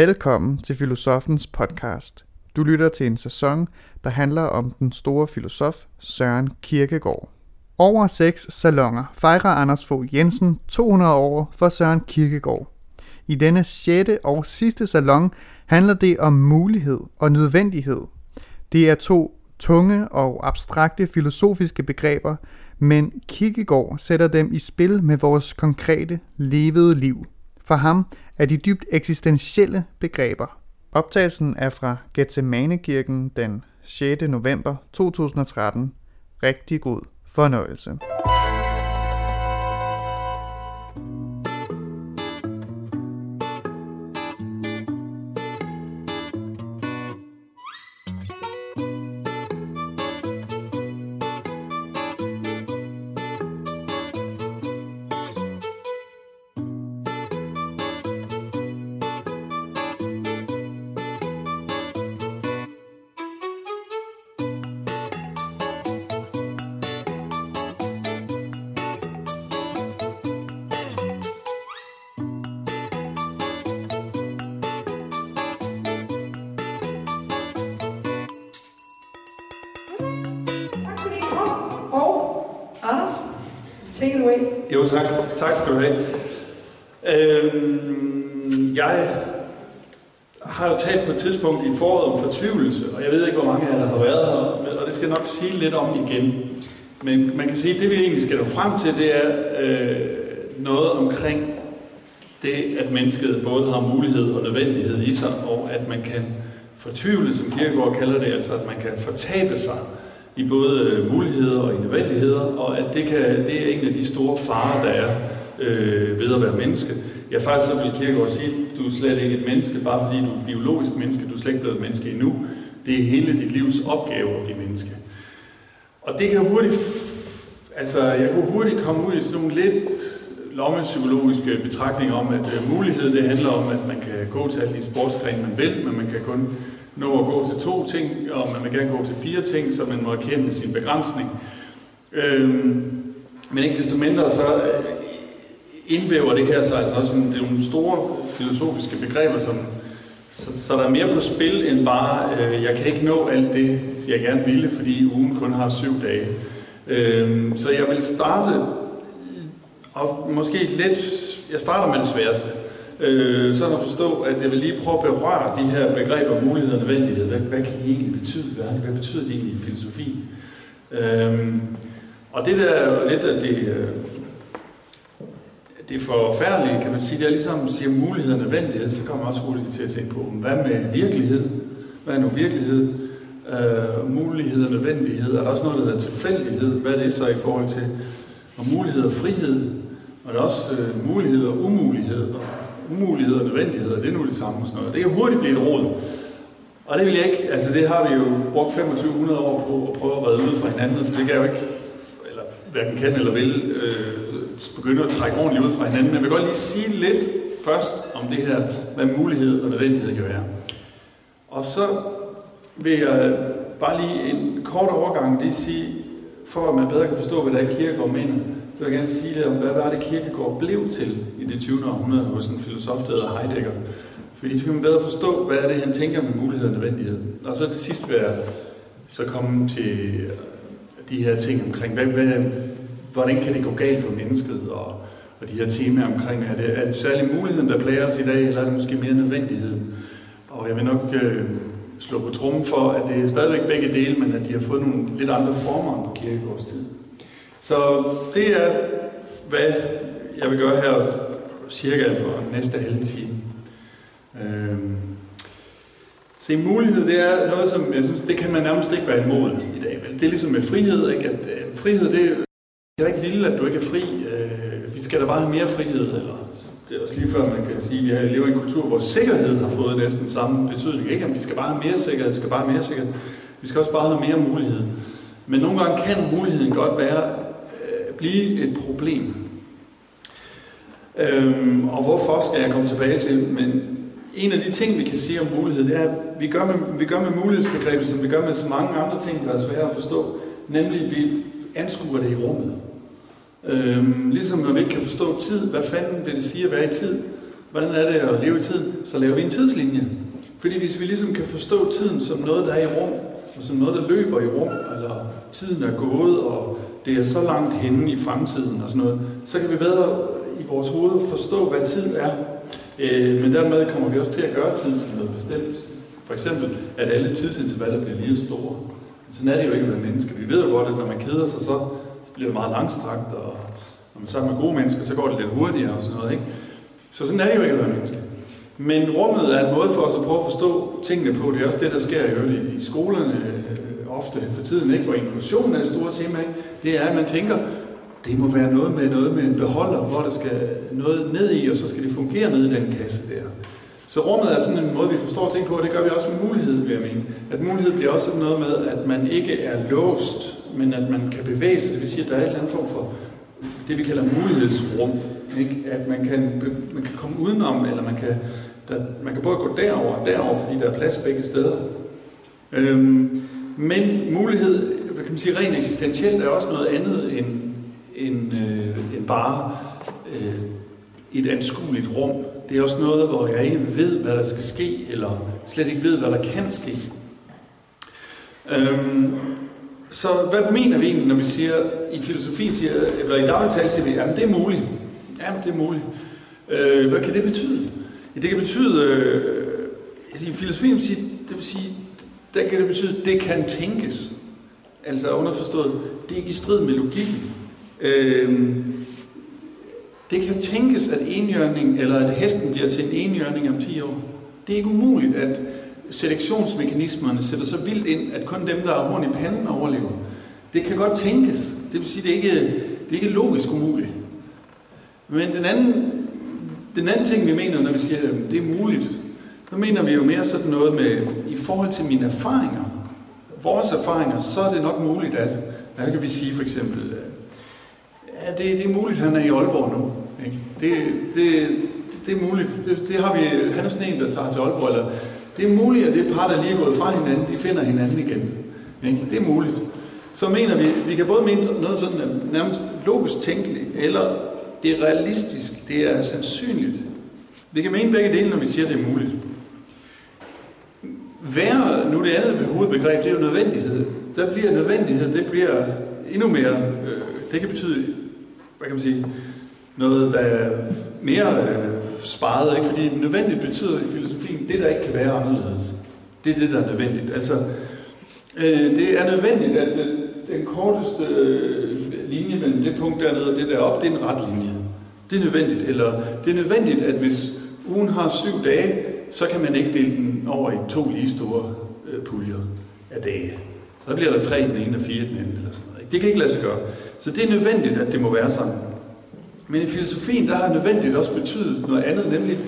Velkommen til Filosofens podcast. Du lytter til en sæson, der handler om den store filosof Søren Kierkegaard. Over seks salonger fejrer Anders Fogh Jensen 200 år for Søren Kierkegaard. I denne sjette og sidste salon handler det om mulighed og nødvendighed. Det er to tunge og abstrakte filosofiske begreber, men Kierkegaard sætter dem i spil med vores konkrete levede liv. For ham er de dybt eksistentielle begreber. Optagelsen er fra Gethsemane-kirken den 6. november 2013. Rigtig god fornøjelse. Take it away. Jo, tak. Tak skal du have. Øhm, jeg har jo talt på et tidspunkt i foråret om fortvivlelse, og jeg ved ikke, hvor mange af jer, der har været her, og det skal jeg nok sige lidt om igen. Men man kan sige, at det vi egentlig skal nå frem til, det er øh, noget omkring det, at mennesket både har mulighed og nødvendighed i sig, og at man kan fortvivle, som Kierkegaard kalder det, altså at man kan fortabe sig i både øh, muligheder og i nødvendigheder, og at det, kan, det er en af de store farer, der er øh, ved at være menneske. Ja, faktisk så vil Kierkegaard sige, at du er slet ikke et menneske, bare fordi du er et biologisk menneske, du er slet ikke blevet et menneske endnu. Det er hele dit livs opgave at blive menneske. Og det kan hurtigt, altså jeg kunne hurtigt komme ud i sådan nogle lidt lommepsykologiske betragtninger om, at øh, mulighed det handler om, at man kan gå til alle de sportsgrene, man vil, men man kan kun nå at gå til to ting, og man vil gerne gå til fire ting, så man må erkende sin begrænsning. Øhm, men ikke desto mindre, så øh, indvæver det her så altså også en, det er nogle store filosofiske begreber, som, så, så der er mere på spil end bare, øh, jeg kan ikke nå alt det, jeg gerne ville, fordi ugen kun har syv dage. Øhm, så jeg vil starte, og måske lidt, jeg starter med det sværeste øh, sådan at forstå, at jeg vil lige prøve at berøre de her begreber, mulighed og nødvendighed. Hvad, hvad kan de egentlig betyde? Hvad, hvad betyder det egentlig i filosofi? Øh, og det der er lidt af det, øh, det forfærdelige, kan man sige, det er ligesom, at siger mulighed og nødvendighed, så kommer man også hurtigt til at tænke på, hvad med virkelighed? Hvad er nu virkelighed? Øh, mulighed og nødvendighed. Er der også noget, der hedder tilfældighed? Hvad er det så i forhold til? Og mulighed og frihed. Og der er også øh, mulighed og umulighed. Og umuligheder og nødvendigheder, det er nu det samme og sådan noget. Det kan hurtigt blive et råd. Og det vil jeg ikke, altså det har vi jo brugt 2500 år på at prøve at redde ud fra hinanden, så det kan jeg jo ikke, eller hverken kan eller vil, øh, begynde at trække ordentligt ud fra hinanden. Men jeg vil godt lige sige lidt først om det her, hvad mulighed og nødvendighed kan være. Og så vil jeg bare lige en kort overgang lige sige, for at man bedre kan forstå, hvad der er Kierkegaard mener, så vil jeg gerne sige lidt om, hvad var det Kierkegaard blev til i det 20. århundrede hos en filosof, der hedder Heidegger. Fordi så kan man bedre forstå, hvad er det, han tænker med mulighed og nødvendighed. Og så det sidste vil jeg så komme til de her ting omkring, hvad, hvad, hvordan kan det gå galt for mennesket, og, og de her temaer omkring, er det, er det særlig muligheden, der plager os i dag, eller er det måske mere nødvendigheden? Og jeg vil nok øh, slå på trummen for, at det er stadigvæk begge dele, men at de har fået nogle lidt andre former på kirkegårdstid. tid. Så det er, hvad jeg vil gøre her cirka på næste halve time. Øhm. Så en mulighed, det er noget, som jeg synes, det kan man nærmest ikke være imod i dag. Men Det er ligesom med frihed, ikke? At, øh, frihed, det er ikke vildt, at du ikke er fri. Øh, vi skal da bare have mere frihed, eller det er også lige før, man kan sige, at vi lever i en kultur, hvor sikkerhed har fået næsten samme betydning. Ikke, at vi skal bare have mere sikkerhed, vi skal bare have mere sikkerhed. Vi skal også bare have mere mulighed. Men nogle gange kan muligheden godt være blive et problem. Øhm, og hvorfor skal jeg komme tilbage til? Men en af de ting, vi kan sige om mulighed, det er, at vi gør med, vi gør med mulighedsbegrebet, som vi gør med så mange andre ting, der er svære at forstå, nemlig at vi anskuer det i rummet. Øhm, ligesom når vi ikke kan forstå tid, hvad fanden vil det sige at være i tid? hvordan er det at leve i tiden, så laver vi en tidslinje. Fordi hvis vi ligesom kan forstå tiden som noget, der er i rum, og som noget, der løber i rum, eller tiden er gået, og det er så langt henne i fremtiden og sådan noget, så kan vi bedre i vores hoved forstå, hvad tid er. Øh, men dermed kommer vi også til at gøre tid til noget bestemt. For eksempel, at alle tidsintervaller bliver lige store. Sådan er det jo ikke at være menneske. Vi ved jo godt, at når man keder sig, så bliver det meget langstrakt, og når man sammen med gode mennesker, så går det lidt hurtigere og sådan noget. Ikke? Så sådan er det jo ikke at være menneske. Men rummet er en måde for os at prøve at forstå tingene på. Det er også det, der sker i, i skolerne øh, ofte for tiden, ikke? hvor inklusion er et store tema. Ikke? Det er, at man tænker, det må være noget med noget med en beholder, hvor der skal noget ned i, og så skal det fungere ned i den kasse der. Så rummet er sådan en måde, vi forstår ting på, og det gør vi også med mulighed, vil jeg mene. At mulighed bliver også sådan noget med, at man ikke er låst, men at man kan bevæge sig. Det vil sige, at der er en eller andet form for det, vi kalder mulighedsrum. Ikke? At man kan, man kan komme udenom, eller man kan, der, man kan både gå derover og derover, fordi der er plads begge steder. Øhm, men mulighed, hvad kan man sige, rent eksistentielt er også noget andet end, end, øh, end bare øh, et anskueligt rum. Det er også noget, hvor jeg ikke ved, hvad der skal ske, eller slet ikke ved, hvad der kan ske. Øhm, så hvad mener vi egentlig, når vi siger, i filosofi siger, eller i dagligtale siger vi, jamen det er muligt. Jamen det er muligt. Øh, hvad kan det betyde? Ja, det kan betyde, øh, i filosofien siger, det vil sige, der kan det betyde, det kan tænkes. Altså underforstået, det er ikke i strid med logikken. Øhm, det kan tænkes, at enhjørning, eller at hesten bliver til en enhjørning om 10 år. Det er ikke umuligt, at selektionsmekanismerne sætter så vildt ind, at kun dem, der har horn i panden, overlever. Det kan godt tænkes. Det vil sige, det er ikke, det er ikke logisk umuligt. Men den anden, den anden ting, vi mener, når vi siger, at det er muligt, der mener vi jo mere sådan noget med, i forhold til mine erfaringer, vores erfaringer, så er det nok muligt, at, hvad kan vi sige for eksempel, øh, ja, det, det er muligt, at han er i Aalborg nu. Ikke? Det, det, det er muligt. Det, det har vi, han er sådan en, der tager til Aalborg, eller det er muligt, at det par, der lige er gået fra hinanden, de finder hinanden igen. Ikke? Det er muligt. Så mener vi, vi kan både mene noget sådan nærmest logisk tænkeligt, eller det er realistisk, det er sandsynligt. Vi kan mene begge dele, når vi siger, at det er muligt. Være, nu det andet hovedbegreb, det er jo nødvendighed. Der bliver nødvendighed, det bliver endnu mere, øh, det kan betyde, hvad kan man sige, noget, der er mere øh, sparet, ikke? fordi nødvendigt betyder i filosofien, det der ikke kan være anderledes. Det er det, der er nødvendigt. Altså, øh, det er nødvendigt, at den, den korteste øh, linje mellem det punkt dernede og det derop, det er en ret linje. Det er nødvendigt. Eller det er nødvendigt, at hvis ugen har syv dage, så kan man ikke dele den over i to lige store øh, puljer af dage. Så bliver der tre i den ene og fire i den anden. Eller sådan noget. Det kan ikke lade sig gøre. Så det er nødvendigt, at det må være sådan. Men i filosofien, der har nødvendigt også betydet noget andet, nemlig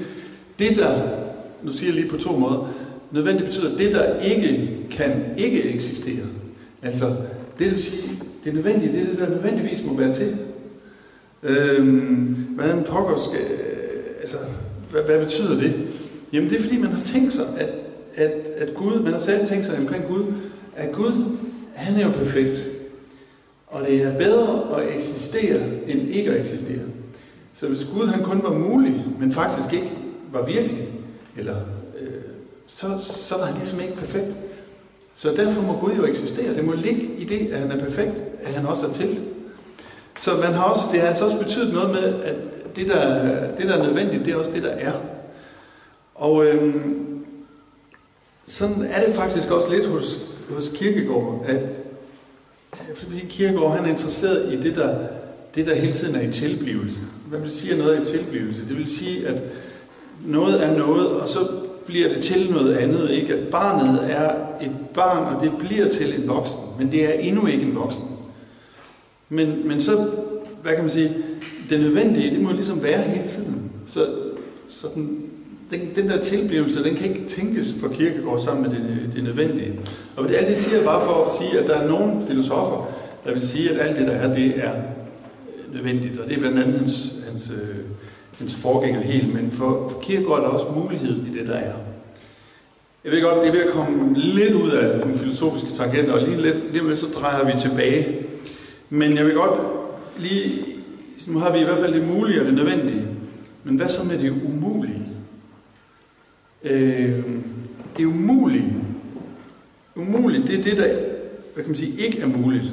det, der, nu siger jeg lige på to måder, nødvendigt betyder det, der ikke kan ikke eksistere. Altså, det vil sige, det er nødvendigt, det er det, der nødvendigvis må være til. Øhm, hvordan pokker skal, altså, hvad, hvad betyder det? Jamen det er fordi, man har tænkt sig, at, at, at Gud, man har selv tænkt sig omkring Gud, at Gud, han er jo perfekt. Og det er bedre at eksistere, end ikke at eksistere. Så hvis Gud han kun var mulig, men faktisk ikke var virkelig, eller, øh, så, så var han ligesom ikke perfekt. Så derfor må Gud jo eksistere. Det må ligge i det, at han er perfekt, at han også er til. Så man har også, det har altså også betydet noget med, at det der, det, der er nødvendigt, det er også det, der er. Og øhm, sådan er det faktisk også lidt hos, hos Kirkegaard, at øh, fordi Kirkegaard han er interesseret i det der, det, der hele tiden er i tilblivelse. Hvad vil sige noget i tilblivelse? Det vil sige, at noget er noget, og så bliver det til noget andet. Ikke? At barnet er et barn, og det bliver til en voksen, men det er endnu ikke en voksen. Men, men så, hvad kan man sige, det nødvendige, det må ligesom være hele tiden. Så, så den, den, den der tilblivelse, den kan ikke tænkes for kirkegård sammen med det, det nødvendige. Og det, alt det siger jeg bare for at sige, at der er nogle filosofer, der vil sige, at alt det, der er, det er nødvendigt. Og det er blandt andet hans, hans, øh, hans forgænger helt. Men for, for kirkegård er der også mulighed i det, der er. Jeg ved godt, det er ved at komme lidt ud af den filosofiske tangent, og lige lidt, lige med så drejer vi tilbage. Men jeg vil godt lige, nu har vi i hvert fald det mulige og det nødvendige. Men hvad så med det umulige? Øh, det er umuligt. Umuligt, det er det, der hvad kan man sige, ikke er muligt.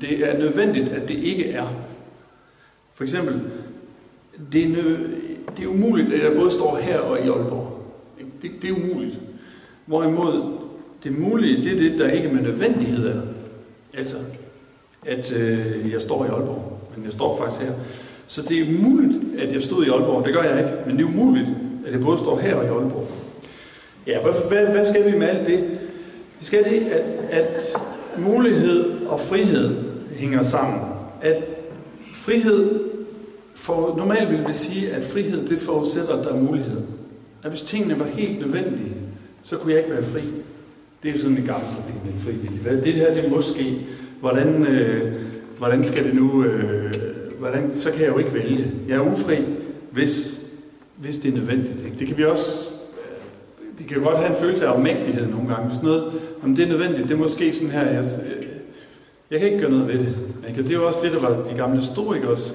Det er nødvendigt, at det ikke er. For eksempel, det er, nø, det er umuligt, at jeg både står her og i Aalborg. Det, det er umuligt. Hvorimod det mulige, det er det, der ikke med nødvendighed er. Altså, at øh, jeg står i Aalborg, men jeg står faktisk her. Så det er umuligt, at jeg stod i Aalborg. Det gør jeg ikke, men det er umuligt, at det både står her og i Aalborg. Ja, hvad, hvad, hvad skal vi med alt det? Vi skal det, at, at mulighed og frihed hænger sammen. At frihed, for, normalt vil vi sige, at frihed det forudsætter, at der er mulighed. At hvis tingene var helt nødvendige, så kunne jeg ikke være fri. Det er jo sådan et gammelt problem med frihed. Det her, det er måske, hvordan, øh, hvordan skal det nu, øh, hvordan, så kan jeg jo ikke vælge. Jeg er ufri, hvis, hvis det er nødvendigt. Ikke? Det kan vi også, øh, vi kan godt have en følelse af afmægtighed nogle gange. Hvis noget, om det er nødvendigt, det er måske sådan her, jeg, øh, jeg kan ikke gøre noget ved det. Ikke? Det er jo også det, der var de gamle historikers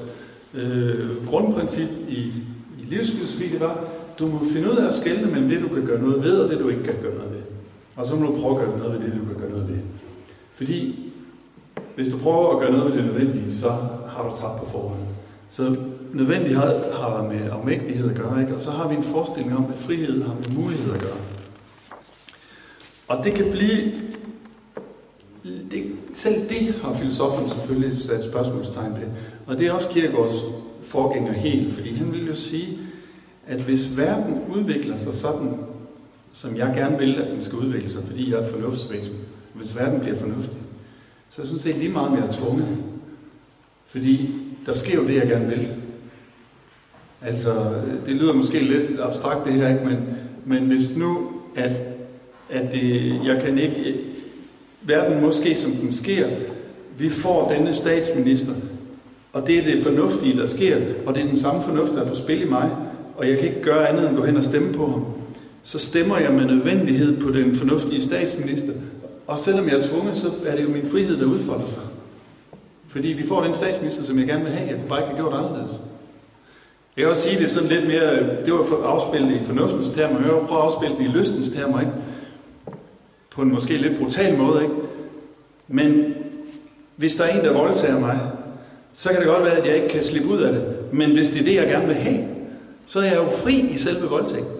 øh, grundprincip i, i livsfilosofi, det var, du må finde ud af at skelne mellem det, du kan gøre noget ved, og det, du ikke kan gøre noget ved. Og så må du prøve at gøre noget ved det, du kan gøre noget ved. Fordi hvis du prøver at gøre noget ved det nødvendige, så har du tabt på forhånd. Så nødvendighed har med afmægtighed at gøre, ikke? og så har vi en forestilling om, at frihed har med mulighed at gøre. Og det kan blive... Det, selv det har filosoferne selvfølgelig sat spørgsmålstegn ved. Og det er også Kierkegaards forgænger helt, fordi han vil jo sige, at hvis verden udvikler sig sådan, som jeg gerne vil, at den skal udvikle sig, fordi jeg er et fornuftsvæsen, hvis verden bliver fornuftig, så jeg synes det er lige meget, om jeg er tvunget. Fordi der sker jo det, jeg gerne vil. Altså, det lyder måske lidt abstrakt det her, ikke? Men, men hvis nu, at, at det, jeg kan ikke, verden måske som den sker, vi får denne statsminister, og det er det fornuftige, der sker, og det er den samme fornuft, der er på spil i mig, og jeg kan ikke gøre andet end gå hen og stemme på ham, så stemmer jeg med nødvendighed på den fornuftige statsminister, og selvom jeg er tvunget, så er det jo min frihed, der udfolder sig. Fordi vi får den statsminister, som jeg gerne vil have. Jeg kunne bare ikke have gjort anderledes. Jeg vil også sige det sådan lidt mere, øh, det var for afspillet i fornuftens termer, jeg vil prøve at afspille det i lystens termer, ikke? På en måske lidt brutal måde, ikke? Men hvis der er en, der voldtager mig, så kan det godt være, at jeg ikke kan slippe ud af det. Men hvis det er det, jeg gerne vil have, så er jeg jo fri i selve voldtægten.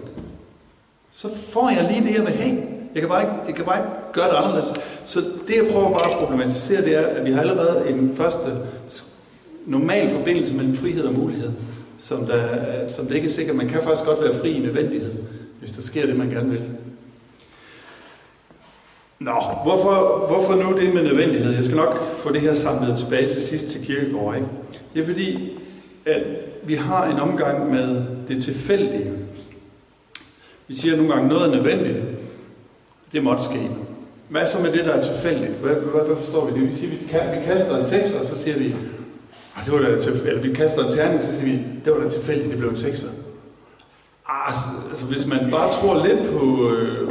Så får jeg lige det, jeg vil have. Jeg kan bare ikke, jeg kan bare ikke gøre det anderledes. Så det, jeg prøver bare at problematisere, det er, at vi har allerede en første normal forbindelse mellem frihed og mulighed, som der, som det ikke er sikkert. Man kan faktisk godt være fri i nødvendighed, hvis der sker det, man gerne vil. Nå, hvorfor, hvorfor nu det med nødvendighed? Jeg skal nok få det her samlet tilbage til sidst til kirkegård, ikke? Det er fordi, at vi har en omgang med det tilfældige. Vi siger nogle gange, noget er nødvendigt, det måtte ske. Hvad så med det, der er tilfældigt? Hvad, hvad, hvad forstår vi det? Vi siger, vi, kan, vi kaster en sekser, og så siger vi, ah, det var da til, eller vi kaster en terning, så siger vi, det var da tilfældigt, det blev en sekser. Ah, altså, altså, hvis man bare tror lidt på, øh,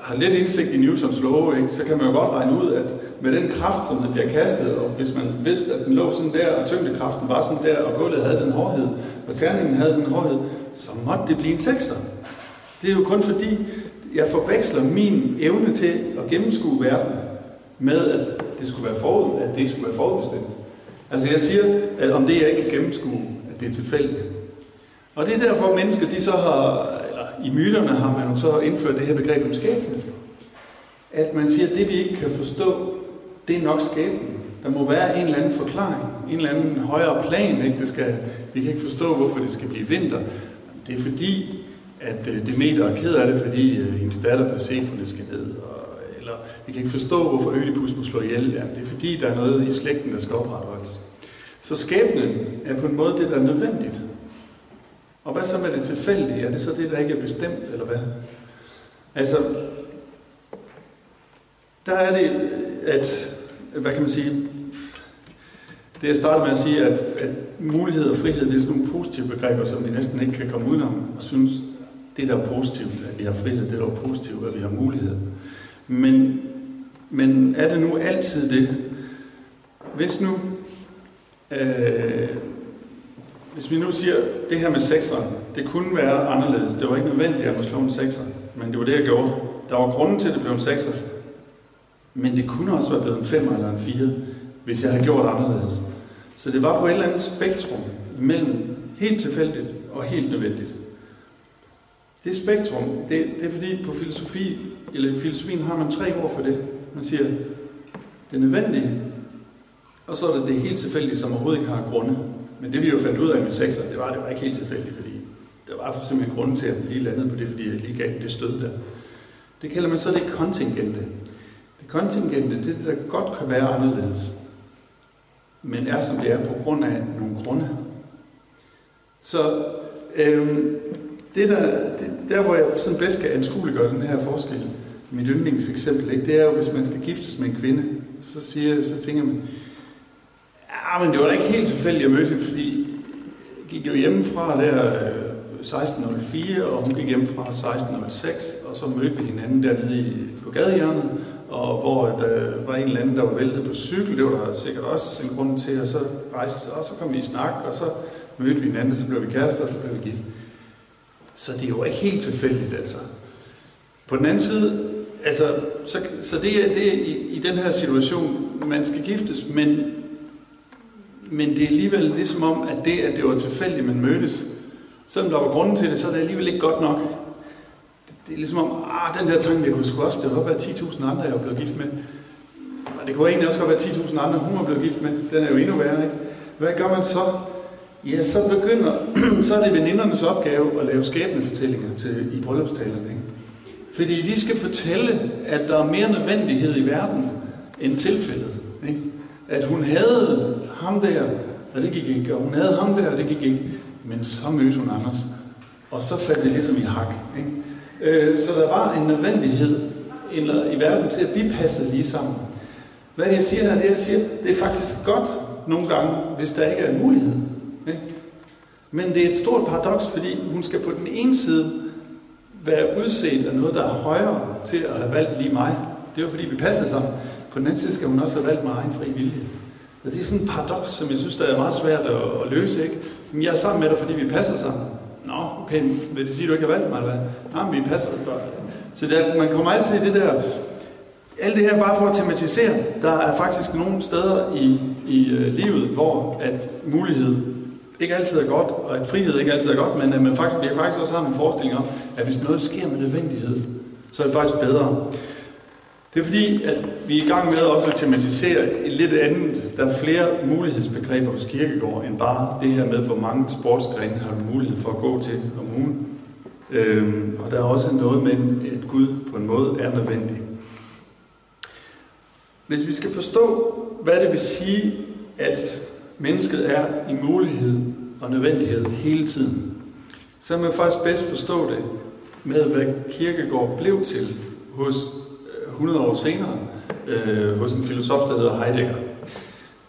har lidt indsigt i Newtons love, ikke, så kan man jo godt regne ud, at med den kraft, som den bliver kastet, og hvis man vidste, at den lå sådan der, og tyngdekraften var sådan der, og gulvet havde den hårdhed, og terningen havde den hårdhed, så måtte det blive en sekser. Det er jo kun fordi, jeg forveksler min evne til at gennemskue verden med, at det skulle være forud, at det ikke skulle være forudbestemt. Altså jeg siger, at om det jeg ikke kan gennemskue, at det er tilfældigt. Og det er derfor, at mennesker, de så har, eller i myterne har man jo så indført det her begreb om skæbne. At man siger, at det vi ikke kan forstå, det er nok skæbnen. Der må være en eller anden forklaring, en eller anden højere plan. Ikke? Det skal, vi kan ikke forstå, hvorfor det skal blive vinter. Det er fordi, at øh, Demeter er ked af det, fordi øh, hendes datter Persephone skal ned. Og, jeg vi kan ikke forstå, hvorfor Ødipus må slå ihjel. Ja, det er fordi, der er noget i slægten, der skal opretholdes. Så skæbnen er på en måde det, der er nødvendigt. Og hvad så med det tilfældige? Er det så det, der ikke er bestemt, eller hvad? Altså, der er det, at, hvad kan man sige, det jeg startede med at sige, at, at mulighed og frihed, det er sådan nogle positive begreber, som vi næsten ikke kan komme udenom, og synes, det der er positivt, at vi har frihed, det der er positivt, at vi har mulighed. Men, men er det nu altid det? Hvis nu, øh, hvis vi nu siger, det her med sekseren, det kunne være anderledes. Det var ikke nødvendigt, at jeg slå en sekser, men det var det, jeg gjorde. Der var grunden til, at det blev en sekser. Men det kunne også være blevet en 5 eller en 4, hvis jeg havde gjort anderledes. Så det var på et eller andet spektrum mellem helt tilfældigt og helt nødvendigt. Det spektrum, det, det er fordi på filosofi, eller i filosofien har man tre ord for det. Man siger, det nødvendige, og så er det det helt tilfældige, som overhovedet ikke har grunde. Men det vi jo fandt ud af med sekser, det var, det var ikke helt tilfældigt, fordi der var simpelthen grund til, at den lige landede på det, fordi jeg lige gav det stød der. Det kalder man så det kontingente. Det kontingente, det er det, der godt kan være anderledes, men er som det er på grund af nogle grunde. Så øhm, det der, det, der, hvor jeg sådan bedst kan anskueliggøre den her forskel, mit yndlingseksempel, ikke, det er jo, hvis man skal giftes med en kvinde, så, siger, så tænker man, ja, men det var da ikke helt tilfældigt, jeg mødte hende, fordi jeg gik jo hjemmefra der øh, 16.04, og hun gik hjemmefra 16.06, og så mødte vi hinanden dernede i, på gadehjørnet, og hvor øh, der var en eller anden, der var væltet på cykel, det var der sikkert også en grund til, og så rejste og så kom vi i snak, og så mødte vi hinanden, og så blev vi kærester, og så blev vi gift. Så det er jo ikke helt tilfældigt, altså. På den anden side, altså, så, så det er, det er i, i den her situation, man skal giftes, men, men det er alligevel ligesom om, at det, at det var tilfældigt, man mødtes, selvom der var grunden til det, så er det alligevel ikke godt nok. Det, det er ligesom om, ah, den der tanke, det kunne sgu også, det kunne være 10.000 andre, jeg var blevet gift med. Og det kunne egentlig også godt være 10.000 andre, hun var blevet gift med. Den er jo endnu værre, ikke? Hvad gør man så? Ja, så begynder, så er det venindernes opgave at lave skæbnefortællinger til, i bryllupstalerne. Ikke? Fordi de skal fortælle, at der er mere nødvendighed i verden end tilfældet. Ikke? At hun havde ham der, og det gik ikke, og hun havde ham der, og det gik ikke. Men så mødte hun Anders, og så faldt det ligesom i hak. Ikke? Øh, så der var en nødvendighed i verden til, at vi passede lige sammen. Hvad jeg siger her, det er, jeg siger, det er faktisk godt nogle gange, hvis der ikke er en mulighed. Ikke? Men det er et stort paradoks, fordi hun skal på den ene side være udset af noget, der er højere til at have valgt lige mig. Det er jo fordi, vi passer sammen. På den anden side skal hun også have valgt mig egen fri vilje. Og det er sådan et paradoks, som jeg synes, der er meget svært at, at løse. Ikke? Men jeg er sammen med dig, fordi vi passer sammen. Nå, okay, vil det sige, at du ikke har valgt mig, eller hvad? Nej, men vi passer godt. Så der, man kommer altid i det der, alt det her bare for at tematisere, der er faktisk nogle steder i, i øh, livet, hvor at mulighed ikke altid er godt, og at frihed ikke altid er godt, men øh, at man faktisk, vi faktisk også har en forestilling om, at hvis noget sker med nødvendighed, så er det faktisk bedre. Det er fordi, at vi er i gang med også at tematisere et lidt andet. Der er flere mulighedsbegreber hos kirkegård, end bare det her med, hvor mange sportsgrene har du mulighed for at gå til om ugen. Øhm, og der er også noget med, at Gud på en måde er nødvendig. Hvis vi skal forstå, hvad det vil sige, at mennesket er i mulighed og nødvendighed hele tiden, så man faktisk bedst forstå det med, hvad kirkegård blev til hos øh, 100 år senere øh, hos en filosof, der hedder Heidegger.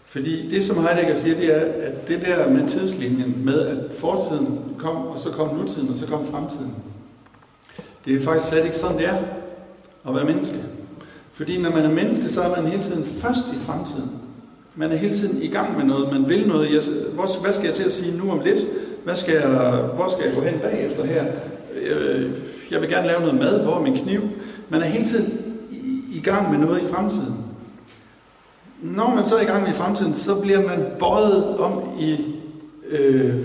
Fordi det, som Heidegger siger, det er, at det der med tidslinjen, med at fortiden kom, og så kom nutiden, og så kom fremtiden, det er faktisk slet ikke sådan, det er at være menneske. Fordi når man er menneske, så er man hele tiden først i fremtiden. Man er hele tiden i gang med noget, man vil noget. Jeg, hvor, hvad skal jeg til at sige nu om lidt? Hvad skal jeg, hvor skal jeg gå hen bagefter her? Øh, jeg vil gerne lave noget mad. Hvor er min kniv? Man er hele tiden i gang med noget i fremtiden. Når man så er i gang med i fremtiden, så bliver man bøjet om i, øh,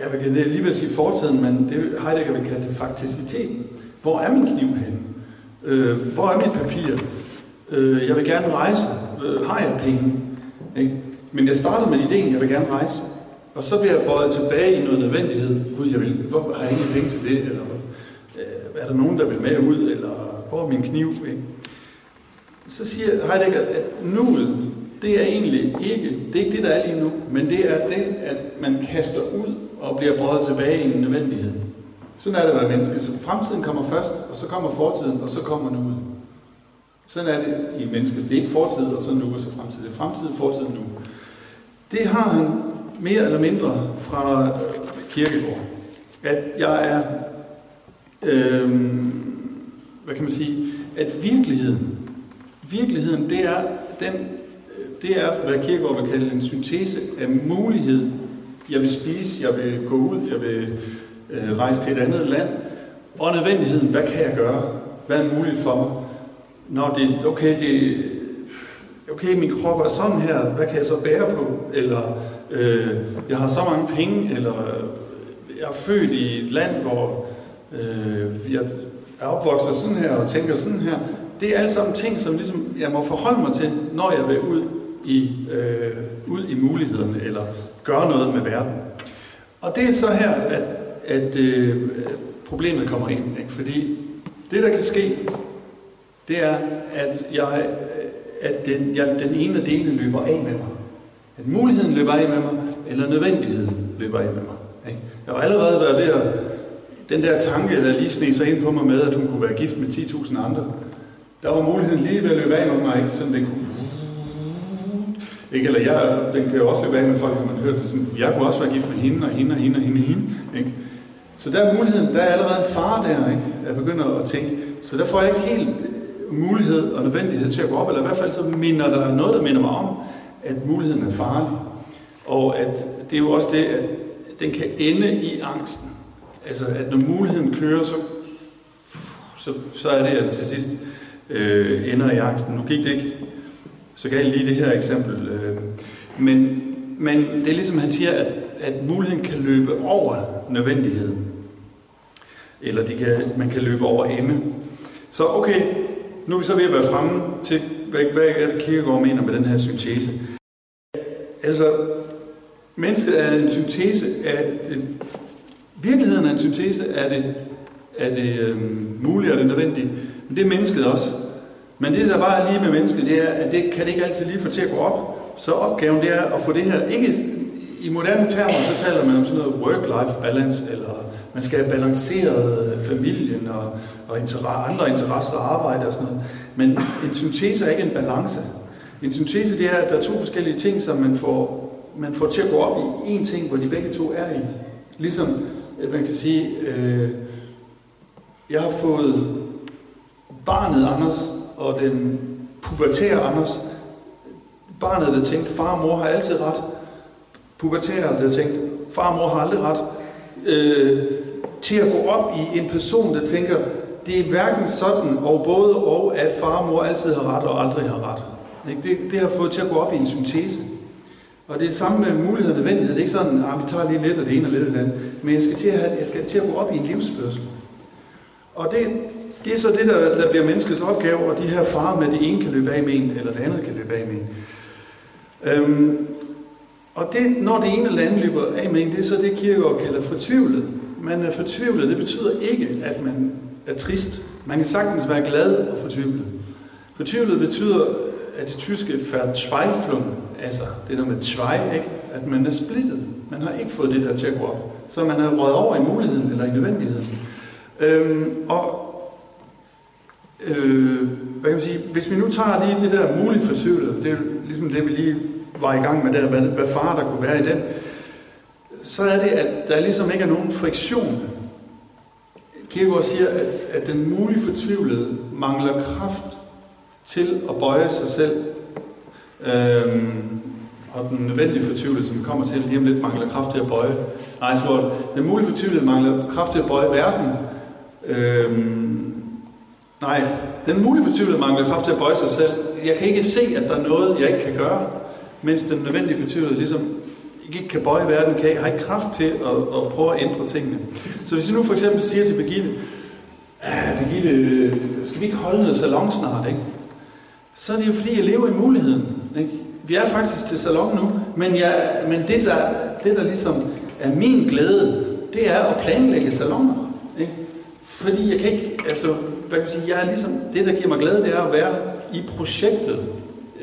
jeg vil lige vil sige fortiden, men det Heidegger vil kalde det fakticiteten. Hvor er min kniv henne? Øh, hvor er mit papir? Øh, jeg vil gerne rejse. Øh, har jeg penge? Ikke? Men jeg startede med ideen, jeg vil gerne rejse. Og så bliver jeg bøjet tilbage i noget nødvendighed. Gud, jeg vil, hvor har jeg ingen penge til det? Eller øh, er der nogen, der vil med ud? Eller hvor er min kniv? Ikke? så siger Heidegger, at nuet, det er egentlig ikke, det er ikke det, der er lige nu, men det er det, at man kaster ud og bliver brødet tilbage i en nødvendighed. Sådan er det at være menneske. Så fremtiden kommer først, og så kommer fortiden, og så kommer nuet. Sådan er det i mennesket. Det er ikke fortid, og så nu, og så fremtid. Det er fremtid, fortid, nu. Det har han mere eller mindre fra øh, kirkegård. At jeg er, øh, hvad kan man sige, at virkeligheden, Virkeligheden, det er, den, det er, hvad Kierkegaard vil kalde en syntese af mulighed jeg vil spise, jeg vil gå ud, jeg vil øh, rejse til et andet land. Og nødvendigheden, hvad kan jeg gøre? Hvad er muligt for mig? Når det, okay, det, okay, min krop er sådan her, hvad kan jeg så bære på? Eller øh, jeg har så mange penge, eller jeg er født i et land, hvor øh, jeg er opvokset sådan her og tænker sådan her. Det er alle sammen ting, som ligesom jeg må forholde mig til, når jeg vil ud i, øh, ud i mulighederne, eller gøre noget med verden. Og det er så her, at, at øh, problemet kommer ind. Ikke? Fordi det, der kan ske, det er, at, jeg, at den, jeg, den ene af delene løber af med mig. At muligheden løber af med mig, eller nødvendigheden løber af med mig. Ikke? Jeg har allerede været ved at... Den der tanke, der lige sneg sig ind på mig med, at hun kunne være gift med 10.000 andre, der var muligheden lige ved at løbe af med mig, ikke? sådan det kunne ikke? Eller jeg, den kan jo også løbe af med folk, når man hører det sådan, jeg kunne også være gift med hende, og hende, og hende, og hende, og hende. Ikke? Så der er muligheden, der er allerede en far der, ikke? jeg begynder at tænke. Så der får jeg ikke helt mulighed og nødvendighed til at gå op, eller i hvert fald så minder der noget, der minder mig om, at muligheden er farlig. Og at det er jo også det, at den kan ende i angsten. Altså, at når muligheden kører, så, så, så er det, at til sidst øh, ender i angsten. Nu gik det ikke så galt lige det her eksempel. Øh, men, men det er ligesom han siger, at, at muligheden kan løbe over nødvendigheden. Eller de kan, man kan løbe over ende. Så okay, nu er vi så ved at være fremme til, hvad, hvad er det Kierkegaard mener med den her syntese. Altså, mennesket er en syntese af det, virkeligheden er en syntese af det, af det øhm, mulige og det nødvendige. Men det er mennesket også. Men det, der bare er lige med mennesket, det er, at det kan det ikke altid lige få til at gå op. Så opgaven det er at få det her, ikke i moderne termer, så taler man om sådan noget work-life balance, eller man skal have balanceret familien og, og inter- andre interesser og arbejde og sådan noget. Men en syntese er ikke en balance. En syntese det er, at der er to forskellige ting, som man får, man får til at gå op i en ting, hvor de begge to er i. Ligesom at man kan sige, øh, jeg har fået barnet Anders og den pubertære Anders. Barnet, der tænkte, far og mor har altid ret. Pubertære, der tænkte, far og mor har aldrig ret. Øh, til at gå op i en person, der tænker, det er hverken sådan og både og, at far og mor altid har ret og aldrig har ret. Det, det har fået til at gå op i en syntese. Og det er samme med mulighed og nødvendighed. Det er ikke sådan, at ah, vi tager lige lidt af det ene og lidt af det andet. Men jeg skal til at, have, jeg skal til at gå op i en livsførsel. Og det, det er så det, der, der bliver menneskets opgave, og de her farer med, det ene kan løbe af med en, eller det andet kan løbe af med en. Øhm, og det, når det ene eller andet løber af med en, det er så det, Kierkegaard kalder fortvivlet. Man er fortvivlet, det betyder ikke, at man er trist. Man kan sagtens være glad og fortvivlet. Fortvivlet betyder, at det tyske Verzweiflung, altså det der med zwei, ikke? at man er splittet. Man har ikke fået det der til at gå op. Så man er røget over i muligheden eller i nødvendigheden. Øhm, og øh, hvad kan man sige, hvis vi nu tager lige det der muligt fortvivlet, det er ligesom det, vi lige var i gang med der, hvad, hvad far der kunne være i den, så er det, at der ligesom ikke er nogen friktion. Kierkegaard siger, at, at den mulige fortvivlede mangler kraft til at bøje sig selv. Øhm, og den nødvendige fortvivlede, som vi kommer til lige om lidt, mangler kraft til at bøje. Nej, så den mulige fortvivlede mangler kraft til at bøje verden. Øhm, nej, den mulige fortvivlede mangler kraft til at bøje sig selv. Jeg kan ikke se, at der er noget, jeg ikke kan gøre, mens den nødvendige fortvivlede ligesom ikke kan bøje verden, kan, har ikke kraft til at, at prøve at ændre tingene. Så hvis jeg nu for eksempel siger til Birgitte, ah, Birgitte, skal vi ikke holde noget salon snart, ikke? så er det jo fordi, jeg lever i muligheden. Ikke? Vi er faktisk til salon nu, men, jeg, men det, der, det, der ligesom er min glæde, det er at planlægge saloner. Ikke? Fordi jeg kan ikke, altså, hvad kan jeg sige, jeg er ligesom, det, der giver mig glæde, det er at være i projektet.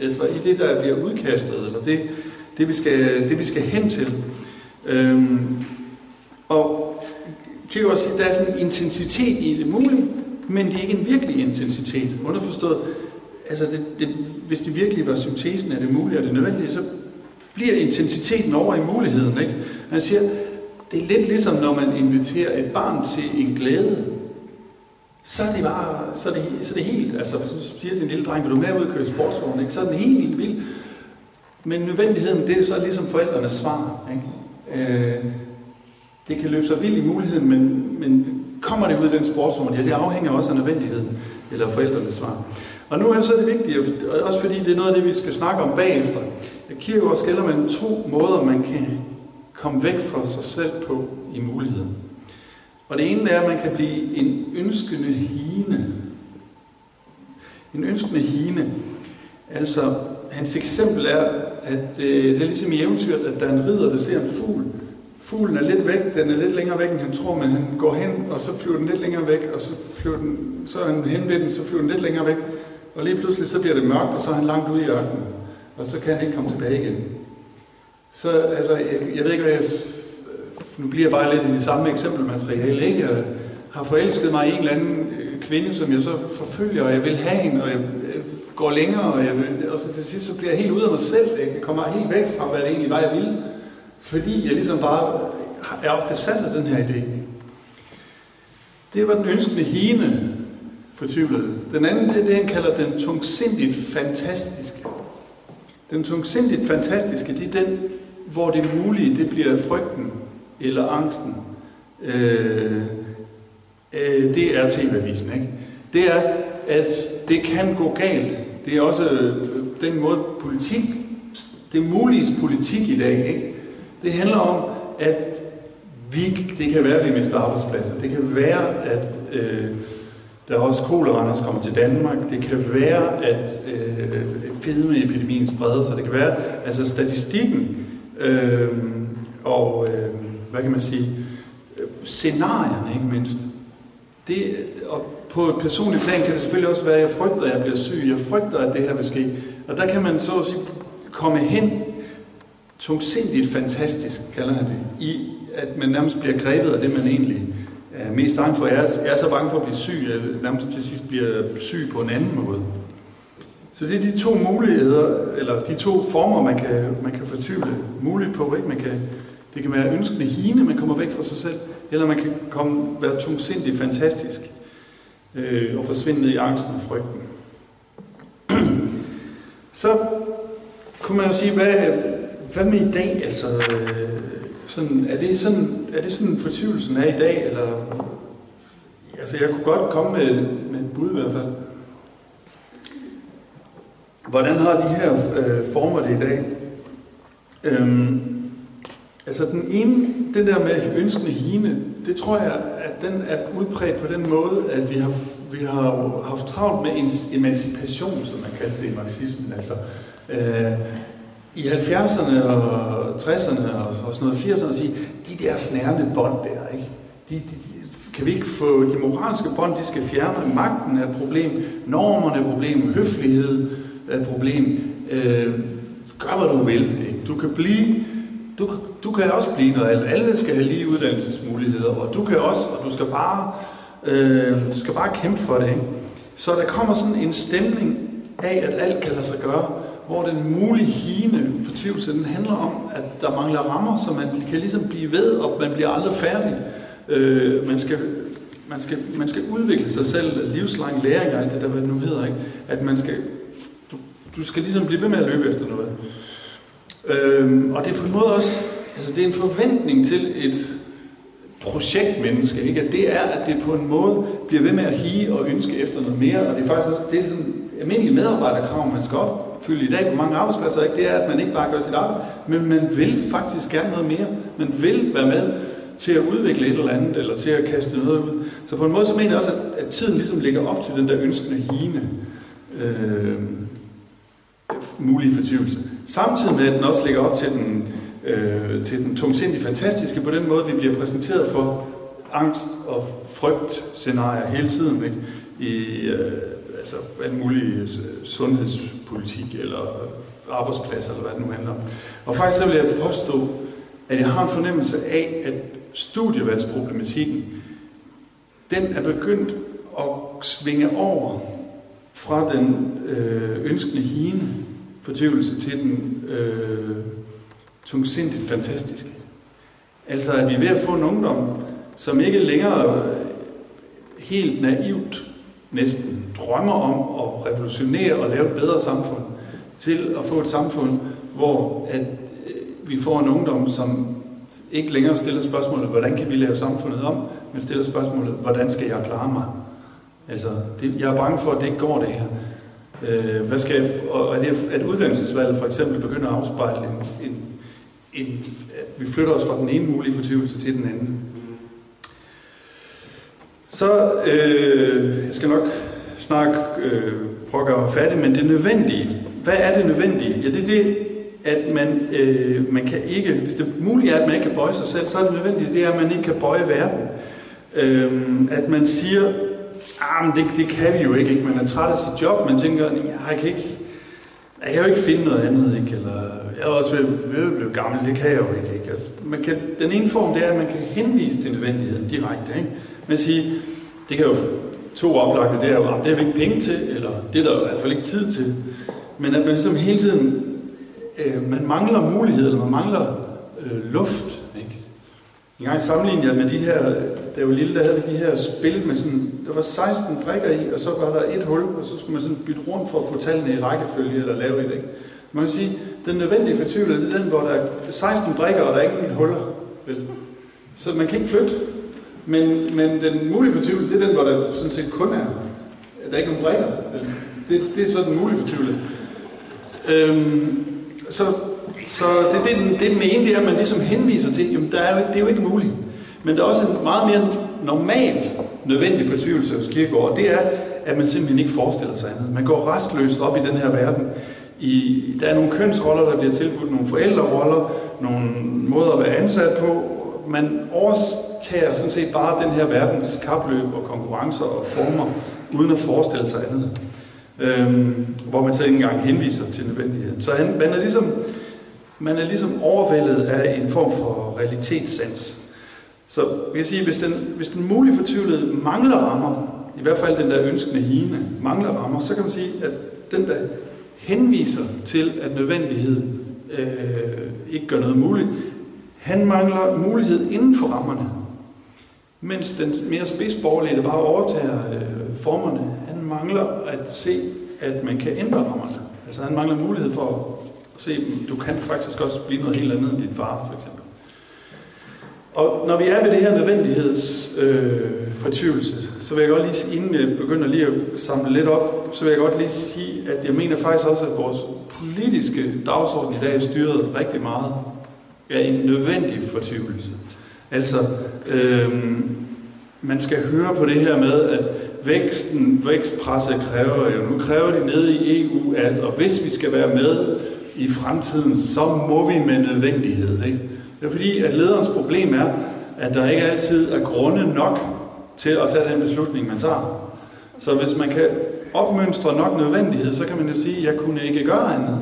Altså i det, der bliver udkastet, eller det, det, vi, skal, det vi skal hen til. Øhm, og kan også sige, at der er sådan en intensitet i det mulige, men det er ikke en virkelig intensitet. Underforstået, altså det, det, hvis det virkelig var syntesen af det mulige og det nødvendige, så bliver intensiteten over i muligheden. Ikke? Han siger, det er lidt ligesom, når man inviterer et barn til en glæde, så er det bare, så er det, så er det helt, altså hvis du siger til en lille dreng, vil du med ud og køre sportsvogn, ikke? så er den helt vild. Men nødvendigheden, det er så ligesom forældrenes svar. Ikke? Øh, det kan løbe sig vildt i muligheden, men, men kommer det ud af den sportsform? Ja, det afhænger også af nødvendigheden, eller forældrenes svar. Og nu er så det vigtigt, også fordi det er noget af det, vi skal snakke om bagefter, at Kierkegaard skælder mellem to måder, man kan komme væk fra sig selv på i muligheden. Og det ene er, at man kan blive en ønskende hine. En ønskende hine. Altså, hans eksempel er, at øh, det er ligesom i eventyret, at der er en ridder, der ser en fugl. Fuglen er lidt væk, den er lidt længere væk, end han tror, men han går hen, og så flyver den lidt længere væk, og så, flyver den, så er han hen ved den, så flyver den lidt længere væk. Og lige pludselig så bliver det mørkt, og så er han langt ude i ørkenen, og så kan han ikke komme tilbage igen. Så altså, jeg, jeg ved ikke, hvad jeg... Nu bliver jeg bare lidt i det samme eksempelmateriale, ikke? Jeg har forelsket mig i en eller anden øh, kvinde, som jeg så forfølger, og jeg vil have hende, og jeg går længere, og, jeg og så til sidst så bliver jeg helt ud af mig selv. Jeg kommer helt væk fra, hvad det egentlig var, jeg ville. Fordi jeg ligesom bare er besat af den her idé. Det var den ønskende hine, fortvivlede. Den anden, det er det, han kalder den tungsindigt fantastiske. Den tungsindigt fantastiske, det er den, hvor det mulige, det bliver frygten eller angsten. Øh, øh, det er tv-avisen, ikke? Det er, at det kan gå galt. Det er også øh, den måde politik, det mulige politik i dag, ikke? Det handler om, at vi, det kan være, at vi mister arbejdspladser. Det kan være, at øh, der er også kolerander, kommer til Danmark. Det kan være, at øh, fedmeepidemien spreder sig. Det kan være, altså statistikken øh, og, øh, hvad kan man sige, øh, scenarierne ikke mindst. Det, og på et personligt plan kan det selvfølgelig også være, at jeg frygter, at jeg bliver syg. Jeg frygter, at det her vil ske. Og der kan man så at sige komme hen tungsindigt fantastisk, kalder han det, i at man nærmest bliver grebet af det, man egentlig er mest bange for. Jeg er, jeg er så bange for at blive syg, at jeg nærmest til sidst bliver syg på en anden måde. Så det er de to muligheder, eller de to former, man kan, man kan fortvivle muligt på. Ikke? Man kan, det kan være ønskende hine, man kommer væk fra sig selv, eller man kan komme, være tungsindig fantastisk øh, og forsvinde ned i angsten og frygten. Så kunne man jo sige, hvad, hvad med i dag? Altså, øh, sådan, er, det sådan, er det sådan fortvivlelsen er i dag? Eller, altså, jeg kunne godt komme med, med et bud i hvert fald. Hvordan har de her øh, former det i dag? Øhm, altså den ene, den der med ønskende hine, det tror jeg, den er udbredt på den måde, at vi har, vi har haft travlt med emancipation, som man kaldte det i marxismen. Altså, øh, i 70'erne og 60'erne og, og sådan noget, 80'erne, sige, de der snærende bånd der, ikke? De, de, de, kan vi ikke få de moralske bånd, de skal fjerne. Magten er et problem, normerne er et problem, høflighed er et problem. Øh, gør, hvad du vil. Ikke? Du kan blive, du, du kan også blive noget alt. Alle skal have lige uddannelsesmuligheder, og du kan også, og du skal bare, øh, du skal bare kæmpe for det. Ikke? Så der kommer sådan en stemning af, at alt kan lade sig gøre hvor den mulige hine fortvivlelse, den handler om, at der mangler rammer, så man kan ligesom blive ved, og man bliver aldrig færdig. Øh, man, skal, man, skal, man skal udvikle sig selv, livslang læring og alt det der, hvad det nu hedder, ikke? at man skal, du, du skal ligesom blive ved med at løbe efter noget. Øhm, og det er på en måde også, altså det er en forventning til et projektmenneske, ikke? at det er, at det på en måde bliver ved med at hige og ønske efter noget mere, og det er faktisk også, det er sådan almindelige medarbejderkrav, man skal opfylde i dag på mange arbejdspladser, ikke? det er, at man ikke bare gør sit arbejde, men man vil faktisk gerne noget mere. Man vil være med til at udvikle et eller andet, eller til at kaste noget ud. Så på en måde så mener jeg også, at, at tiden ligesom ligger op til den der ønskende hine øh, mulige fortvivlelse. Samtidig med, at den også ligger op til den, øh, til den tungsindige fantastiske, på den måde, vi bliver præsenteret for angst og frygt scenarier hele tiden. Ikke? I, øh, altså alt muligt øh, sundhedspolitik eller arbejdspladser, eller hvad det nu handler om. Og faktisk så vil jeg påstå, at jeg har en fornemmelse af, at studievalgsproblematikken, den er begyndt at svinge over fra den øh, ønskende hine fortvivlelse til den øh, tungsindigt fantastisk. Altså at vi er ved at få en ungdom, som ikke længere øh, helt naivt næsten drømmer om at revolutionere og lave et bedre samfund, til at få et samfund, hvor at øh, vi får en ungdom, som ikke længere stiller spørgsmålet, hvordan kan vi lave samfundet om, men stiller spørgsmålet, hvordan skal jeg klare mig? Altså, det, jeg er bange for, at det ikke går det her. Øh, hvad skal jeg, og at, at uddannelsesvalget for eksempel begynder at afspejle en, en, en, at vi flytter os fra den ene mulige fortvivlelse til den anden. Så øh, jeg skal nok snart øh, prøve at gøre færdig, men det nødvendige. Hvad er det nødvendige? Ja, det er det, at man, øh, man kan ikke, hvis det muligt er, at man ikke kan bøje sig selv, så er det nødvendigt, det er, at man ikke kan bøje verden. Øh, at man siger, ah, men det, det kan vi jo ikke, ikke, man er træt af sit job, man tænker, jeg kan ikke, jeg kan jo ikke finde noget andet, ikke? eller jeg er også ved, ved at blive gammel, det kan jeg jo ikke. ikke? Altså, man kan, den ene form, det er, at man kan henvise til nødvendigheden direkte. Ikke? Man siger, det kan jo to oplagte, det er jo, det har vi ikke penge til, eller det er der i hvert fald ikke tid til. Men at man ligesom hele tiden, øh, man mangler mulighed, eller man mangler øh, luft. Ikke? En gang sammenlignede jeg med de her, da jeg var lille, der havde vi de her spil med sådan, der var 16 brikker i, og så var der et hul, og så skulle man sådan bytte rundt for at få tallene i rækkefølge, eller lave et, ikke? Man kan sige, den nødvendige fortvivlede, det er den, hvor der er 16 brikker, og der er ingen huller. Vel? Så man kan ikke flytte. Men, men den mulige fortvivlede, det er den, hvor der sådan set kun er, der er ikke nogen brikker. Det, det er så den mulige fortvivlede. Øhm, så så det, det, det den ene, det er, at man ligesom henviser til, jamen der er jo, det er jo ikke muligt. Men der er også en meget mere normal nødvendig fortvivlelse hos Kierkegaard, og det er, at man simpelthen ikke forestiller sig andet. Man går restløst op i den her verden. I, der er nogle kønsroller, der bliver tilbudt, nogle forældreroller, nogle måder at være ansat på. Man overtager sådan set bare den her verdens kapløb og konkurrencer og former, uden at forestille sig andet. Øhm, hvor man så ikke engang henviser til nødvendigheden. Så han, man er ligesom man er ligesom overvældet af en form for realitetssans. Så vil jeg sige, hvis den, hvis den mulige fortvivlede mangler rammer, i hvert fald den der ønskende hine, mangler rammer, så kan man sige, at den der henviser til, at nødvendighed øh, ikke gør noget muligt, han mangler mulighed inden for rammerne. Mens den mere spidsborgerlige, der bare overtager øh, formerne, han mangler at se, at man kan ændre rammerne. Altså han mangler mulighed for at se, du kan faktisk også blive noget helt andet end din far, for eksempel. Og når vi er ved det her nødvendigheds øh, så vil jeg godt lige, inden jeg begynder lige at samle lidt op, så vil jeg godt lige sige, at jeg mener faktisk også, at vores politiske dagsorden i dag er styret rigtig meget af en nødvendig fortvivlelse. Altså, øh, man skal høre på det her med, at væksten, vækstpresset kræver jo, nu kræver de nede i EU, at og hvis vi skal være med, i fremtiden, så må vi med nødvendighed. Ikke? Det er fordi, at lederens problem er, at der ikke altid er grunde nok til at tage den beslutning, man tager. Så hvis man kan opmønstre nok nødvendighed, så kan man jo sige, at jeg kunne ikke gøre andet.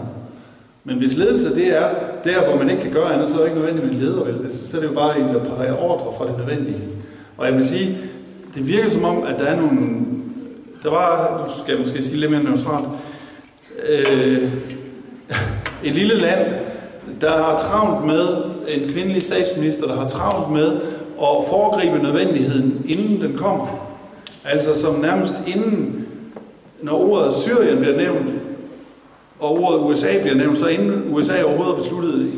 Men hvis ledelse det er der, hvor man ikke kan gøre andet, så er det ikke nødvendigt med en leder, vel? Altså, så er det jo bare en, der parerer ordre fra det nødvendige. Og jeg vil sige, det virker som om, at der er nogle... Der var, nu skal jeg måske sige lidt mere neutralt, øh, et lille land, der har travlt med en kvindelig statsminister, der har travlt med at foregribe nødvendigheden, inden den kommer. Altså som nærmest inden, når ordet Syrien bliver nævnt, og ordet USA bliver nævnt, så inden USA overhovedet har besluttet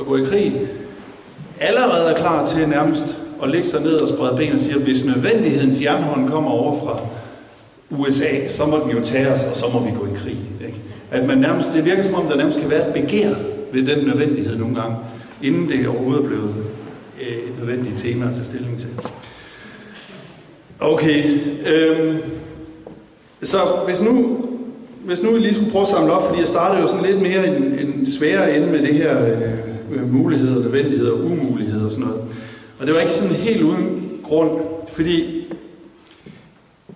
at gå i krig, allerede er klar til nærmest at lægge sig ned og sprede ben og sige, at hvis nødvendighedens jernhånd kommer over fra USA, så må den jo tage os, og så må vi gå i krig. Ikke? At man nærmest, det virker som om, der nærmest kan være et begær ved den nødvendighed nogle gange, inden det overhovedet er blevet øh, et nødvendigt tema at tage stilling til. Okay, øhm, så hvis nu, hvis nu vi lige skulle prøve at samle op, fordi jeg startede jo sådan lidt mere en, en sværere ende med det her øh, muligheder, nødvendigheder og umuligheder og sådan noget. Og det var ikke sådan helt uden grund, fordi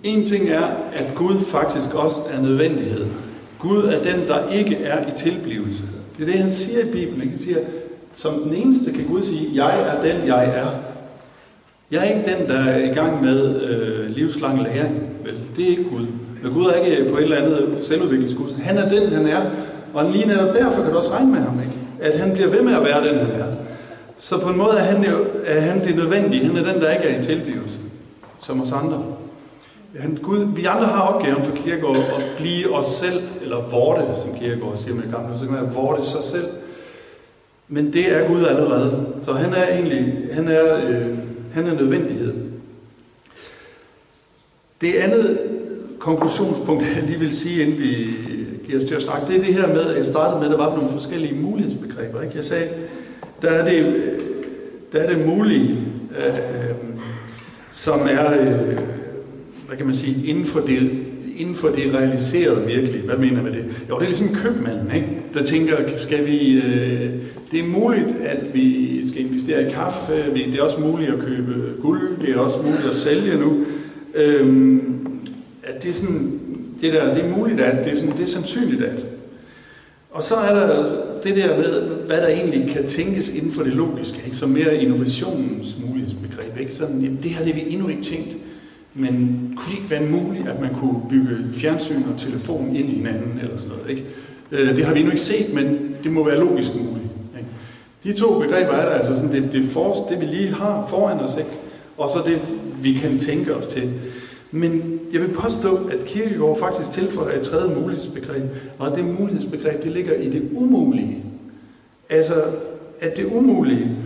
en ting er, at Gud faktisk også er nødvendighed. Gud er den, der ikke er i tilblivelse. Det er det, han siger i Bibelen. Han siger, som den eneste kan Gud sige, jeg er den, jeg er. Jeg er ikke den, der er i gang med øh, livslang læring. Vel, det er ikke Gud. Men Gud er ikke på et eller andet selvudviklingskurs. Han er den, han er. Og lige netop derfor kan du også regne med ham, ikke? At han bliver ved med at være den, han er. Så på en måde er han, jo, er han det nødvendige. Han er den, der ikke er i tilblivelse. Som os andre. Han, Gud, vi andre har opgaven for kirkegård at blive os selv, eller vorte, som kirkegård siger med det gamle, så kan man vorte sig selv. Men det er Gud allerede. Så han er egentlig, han er, øh, han er nødvendighed. Det andet konklusionspunkt, jeg lige vil sige, inden vi giver os til at snakke, det er det her med, at jeg startede med, at der var nogle forskellige mulighedsbegreber. Ikke? Jeg sagde, der er det, der er det mulige, øh, øh som er, øh, hvad kan man sige, inden for det, inden for det realiserede virkelig. Hvad mener med det? Jo, det er ligesom købmanden, ikke? der tænker, skal vi, øh, det er muligt, at vi skal investere i kaffe, det er også muligt at købe guld, det er også muligt at sælge nu. Øhm, at det er sådan, det der, det er muligt at, det er, sådan, det er sandsynligt at. Og så er der det der med, hvad der egentlig kan tænkes inden for det logiske, ikke? som mere innovationens mulighedsbegreb. Ikke? Sådan, jamen, det her det vi endnu ikke tænkt, men kunne det ikke være muligt, at man kunne bygge fjernsyn og telefon ind i hinanden, eller sådan noget, ikke? Øh, det har vi endnu ikke set, men det må være logisk muligt. Ikke? De to begreber er der altså sådan, det, det, for, det vi lige har foran os, ikke? og så det, vi kan tænke os til. Men jeg vil påstå, at Kierkegaard faktisk tilføjer et tredje mulighedsbegreb, og det mulighedsbegreb, det ligger i det umulige. Altså, at det umulige,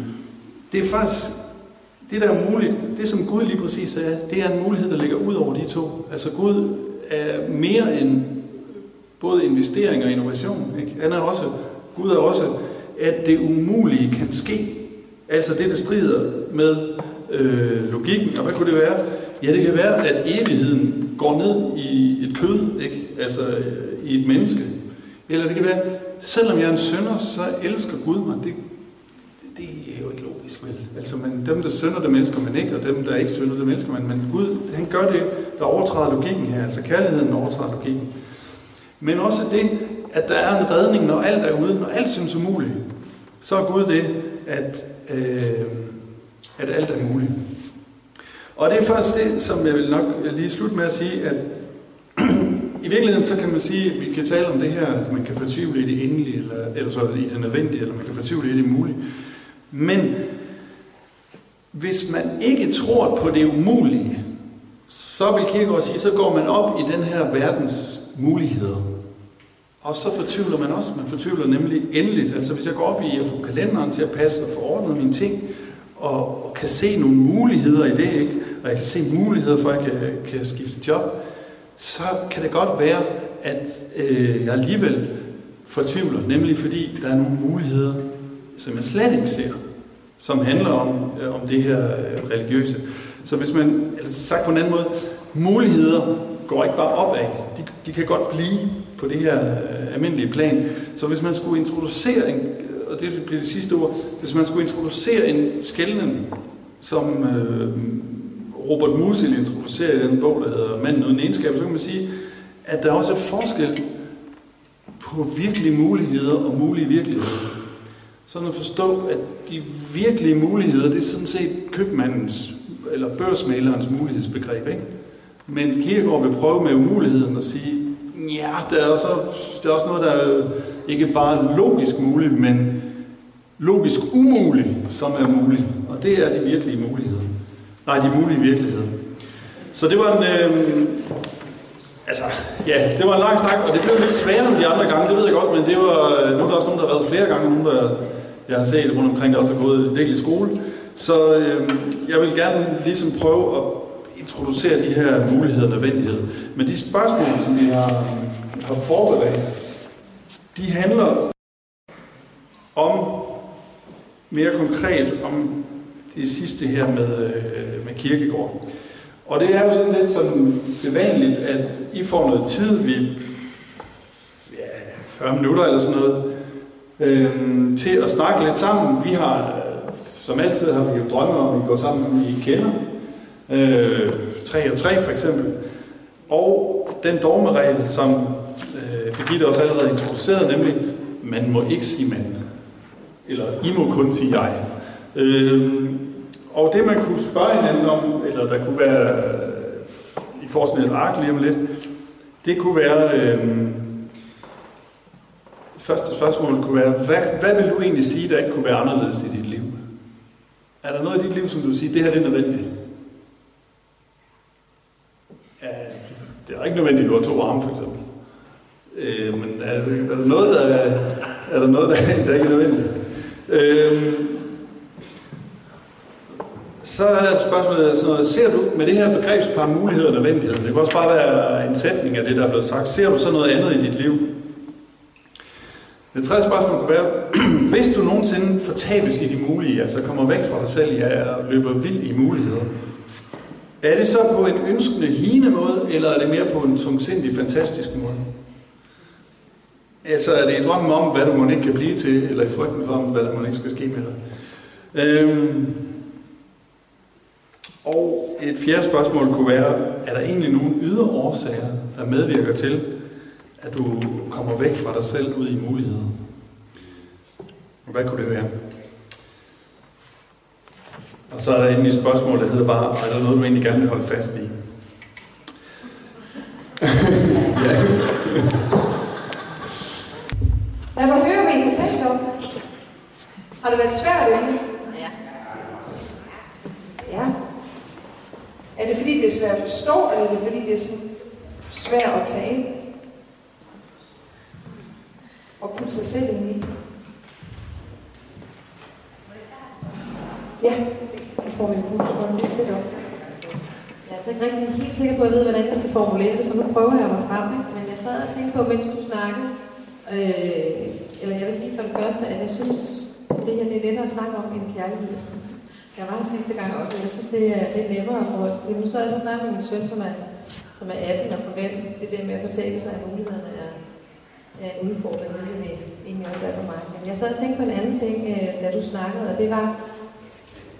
det er faktisk, det der er muligt, det som Gud lige præcis er, det er en mulighed, der ligger ud over de to. Altså Gud er mere end både investering og innovation. Ikke? Han er også, Gud er også, at det umulige kan ske. Altså det, der strider med øh, logikken. Og hvad kunne det være? Ja, det kan være, at evigheden går ned i et kød, ikke? altså i et menneske. Eller det kan være, selvom jeg er en sønder, så elsker Gud mig. Det, det er jo ikke logisk, vel? Altså, man, dem, der synder, dem elsker man ikke, og dem, der ikke synder, dem elsker man. Men Gud, han gør det, der overtræder logikken her. Altså kærligheden overtræder logikken. Men også det, at der er en redning, når alt er ude, når alt synes umuligt. Så er Gud det, at, øh, at alt er muligt. Og det er først det, som jeg vil nok lige slutte med at sige, at i virkeligheden så kan man sige, at vi kan tale om det her, at man kan fortvivle i det endelige, eller, eller så i det nødvendige, eller man kan fortvivle i det mulige. Men hvis man ikke tror på det umulige, så vil Kirkegaard sige, så går man op i den her verdens muligheder. Og så fortvivler man også. Man fortvivler nemlig endeligt. Altså hvis jeg går op i at få kalenderen til at passe og få ordnet mine ting, og, og kan se nogle muligheder i det, ikke? og jeg kan se muligheder for, at jeg kan, kan skifte job, så kan det godt være, at øh, jeg alligevel fortvivler, nemlig fordi der er nogle muligheder, som jeg slet ikke ser, som handler om, øh, om det her øh, religiøse. Så hvis man, altså sagt på en anden måde, muligheder går ikke bare opad, de, de kan godt blive på det her øh, almindelige plan. Så hvis man skulle introducere en, øh, og det bliver det sidste ord, hvis man skulle introducere en skældning, som øh, Robert Musil introducerer i den bog, der hedder Manden uden egenskab, så kan man sige, at der også er forskel på virkelige muligheder og mulige virkeligheder. Sådan at forstå, at de virkelige muligheder, det er sådan set købmandens eller børsmalerens mulighedsbegreb. Ikke? Men Kierkegaard vil prøve med umuligheden at sige, ja, der er, også, der er også noget, der er ikke bare logisk muligt, men logisk umuligt, som er muligt. Og det er de virkelige muligheder. Nej, de mulige virkeligheder. Så det var en... Øh, altså, ja, det var en lang snak, og det blev lidt sværere end de andre gange, det ved jeg godt, men det var, øh, nu er der også nogen, der har været flere gange, nogen, der jeg har set rundt omkring, der også har gået en del i skole. Så øh, jeg vil gerne ligesom prøve at introducere de her muligheder og nødvendighed. Men de spørgsmål, som vi har, har forberedt, de handler om mere konkret om det sidste her med, øh, med kirkegård. Og det er jo sådan lidt sådan sædvanligt, at I får noget tid, vi ja, 40 minutter eller sådan noget, øh, til at snakke lidt sammen. Vi har, øh, som altid har vi jo drømme om, at vi går sammen, I kender. Øh, 3 og 3 for eksempel. Og den dogmeregel, som øh, Birgitte også allerede introduceret, nemlig, man må ikke sige mand. Eller I må kun sige jeg. Øh, og det man kunne spørge hinanden om, eller der kunne være øh, i forhold et ark lige om lidt, det kunne være, øh, første spørgsmål kunne være, hvad, hvad vil du egentlig sige, der ikke kunne være anderledes i dit liv? Er der noget i dit liv, som du siger, det her det er nødvendigt? Ja, det er ikke nødvendigt, at du har to arme, for eksempel. Øh, men er, er der noget, der er, er der noget, der, der ikke er nødvendigt? Øh, så er spørgsmålet sådan noget, ser du med det her begrebspar muligheder og nødvendigheder, det kan også bare være en sætning af det, der er blevet sagt, ser du så noget andet i dit liv? Det tredje spørgsmål kunne være, hvis du nogensinde fortabes i de mulige, altså kommer væk fra dig selv ja, og løber vild i muligheder, er det så på en ønskende, hine måde, eller er det mere på en tungsindig, fantastisk måde? Altså er det i drømmen om, hvad du må ikke kan blive til, eller i frygten for, hvad der må ikke skal ske med dig? Øhm, og et fjerde spørgsmål kunne være, er der egentlig nogle ydre årsager, der medvirker til, at du kommer væk fra dig selv ud i muligheder? Hvad kunne det være? Og så er der endelig spørgsmål, der hedder bare, er der noget, du egentlig gerne vil holde fast i? ja. Lad mig høre, hvad I har tænkt om. Har det været svært emne? Ja. Ja. Er det fordi, det er svært at forstå, eller er det fordi, det er sådan svært at tage og putte sig selv ind i? Ja, så får vi en puls lidt tæt op. Jeg er så ikke rigtig helt sikker på, at jeg ved, hvordan jeg skal formulere det, så nu prøver jeg mig frem. Ikke? Men jeg sad og tænkte på, mens du snakkede, øh, eller jeg vil sige for det første, at jeg synes, det her det er lettere at snakke om end kærlighed. Jeg var her sidste gang også, og jeg synes, det er, det er nemmere for os. Nu så jeg så snart med min søn, som er, som er 18, og forventer det der med at fortælle sig, at mulighederne er, øh, udfordring, hvilket det egentlig også er for mig. Men jeg sad og tænkte på en anden ting, øh, da du snakkede, og det var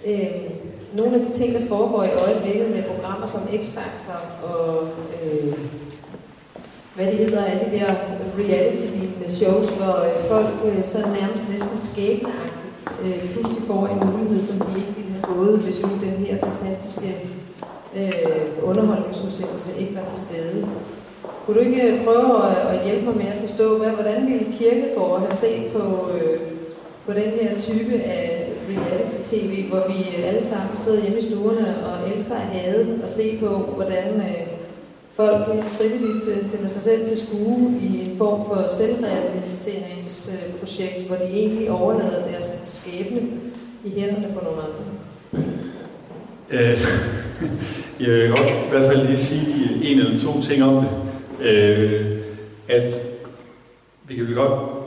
øh, nogle af de ting, der foregår i øjeblikket med programmer som X-Factor og øh, hvad det hedder, alle de der reality-lignende shows, hvor øh, folk øh, så nærmest næsten skæbneagtigt øh, pludselig får en mulighed, som de ikke ville have fået, hvis nu den her fantastiske øh, underholdningsudsendelse ikke var til stede. Kunne du ikke øh, prøve at, at hjælpe mig med at forstå, hvad, hvordan ville Kirkegaard have set på, øh, på den her type af reality-tv, hvor vi alle sammen sidder hjemme i stuerne og elsker at have og se på, hvordan øh, folk øh, frivilligt øh, stiller sig selv til skue i en form for selvrealiseringsprojekt, hvor de egentlig overlader deres skæbne i hænderne på nogle andre. Øh, jeg vil godt i hvert fald lige sige en eller to ting om det. Øh, at vi kan vel godt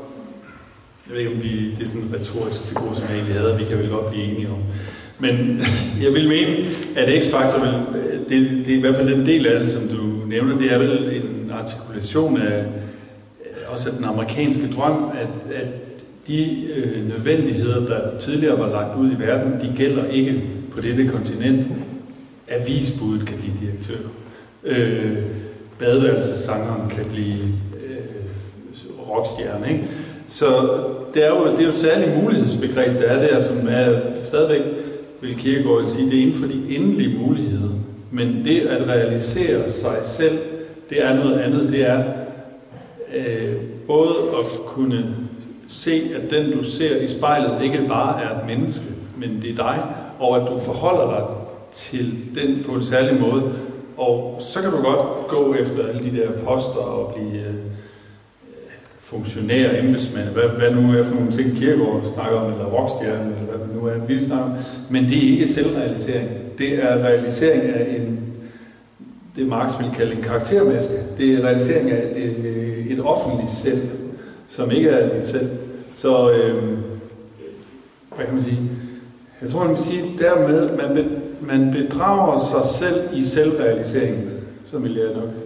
jeg ved ikke, om vi, det er sådan en retorisk figur, som jeg egentlig havde, vi kan vel godt blive enige om. Men jeg vil mene, at X-faktor, det, det er i hvert fald den del af det, som du nævner, det er vel en artikulation af øh, også den amerikanske drøm, at, at de øh, nødvendigheder, der tidligere var lagt ud i verden, de gælder ikke på dette kontinent. Avisbuddet kan blive direktør. Øh, badeværelsessangeren kan blive øh, rockstjerne. Ikke? Så det er jo, det er jo et særligt mulighedsbegreb, der er der, som er stadigvæk, vil Kierkegaard sige, det er inden for de endelige muligheder. Men det at realisere sig selv, det er noget andet. Det er øh, både at kunne se, at den du ser i spejlet ikke bare er et menneske, men det er dig, og at du forholder dig til den på en særlig måde. Og så kan du godt gå efter alle de der poster og blive øh, funktionær, embedsmand, hvad, hvad nu er for nogle ting, Kirkegaard snakker om, eller rockstjerne, eller hvad det nu er, vi snakker om. Men det er ikke selvrealisering. Det er realisering af en, det Marx vil kalde en karaktermaske. Det er realisering af et, øh, et offentligt selv, som ikke er dit selv. Så, øh, hvad kan man sige? Jeg tror, man vil sige, dermed, man, man bedrager sig selv i selvrealiseringen, som vil jeg nok.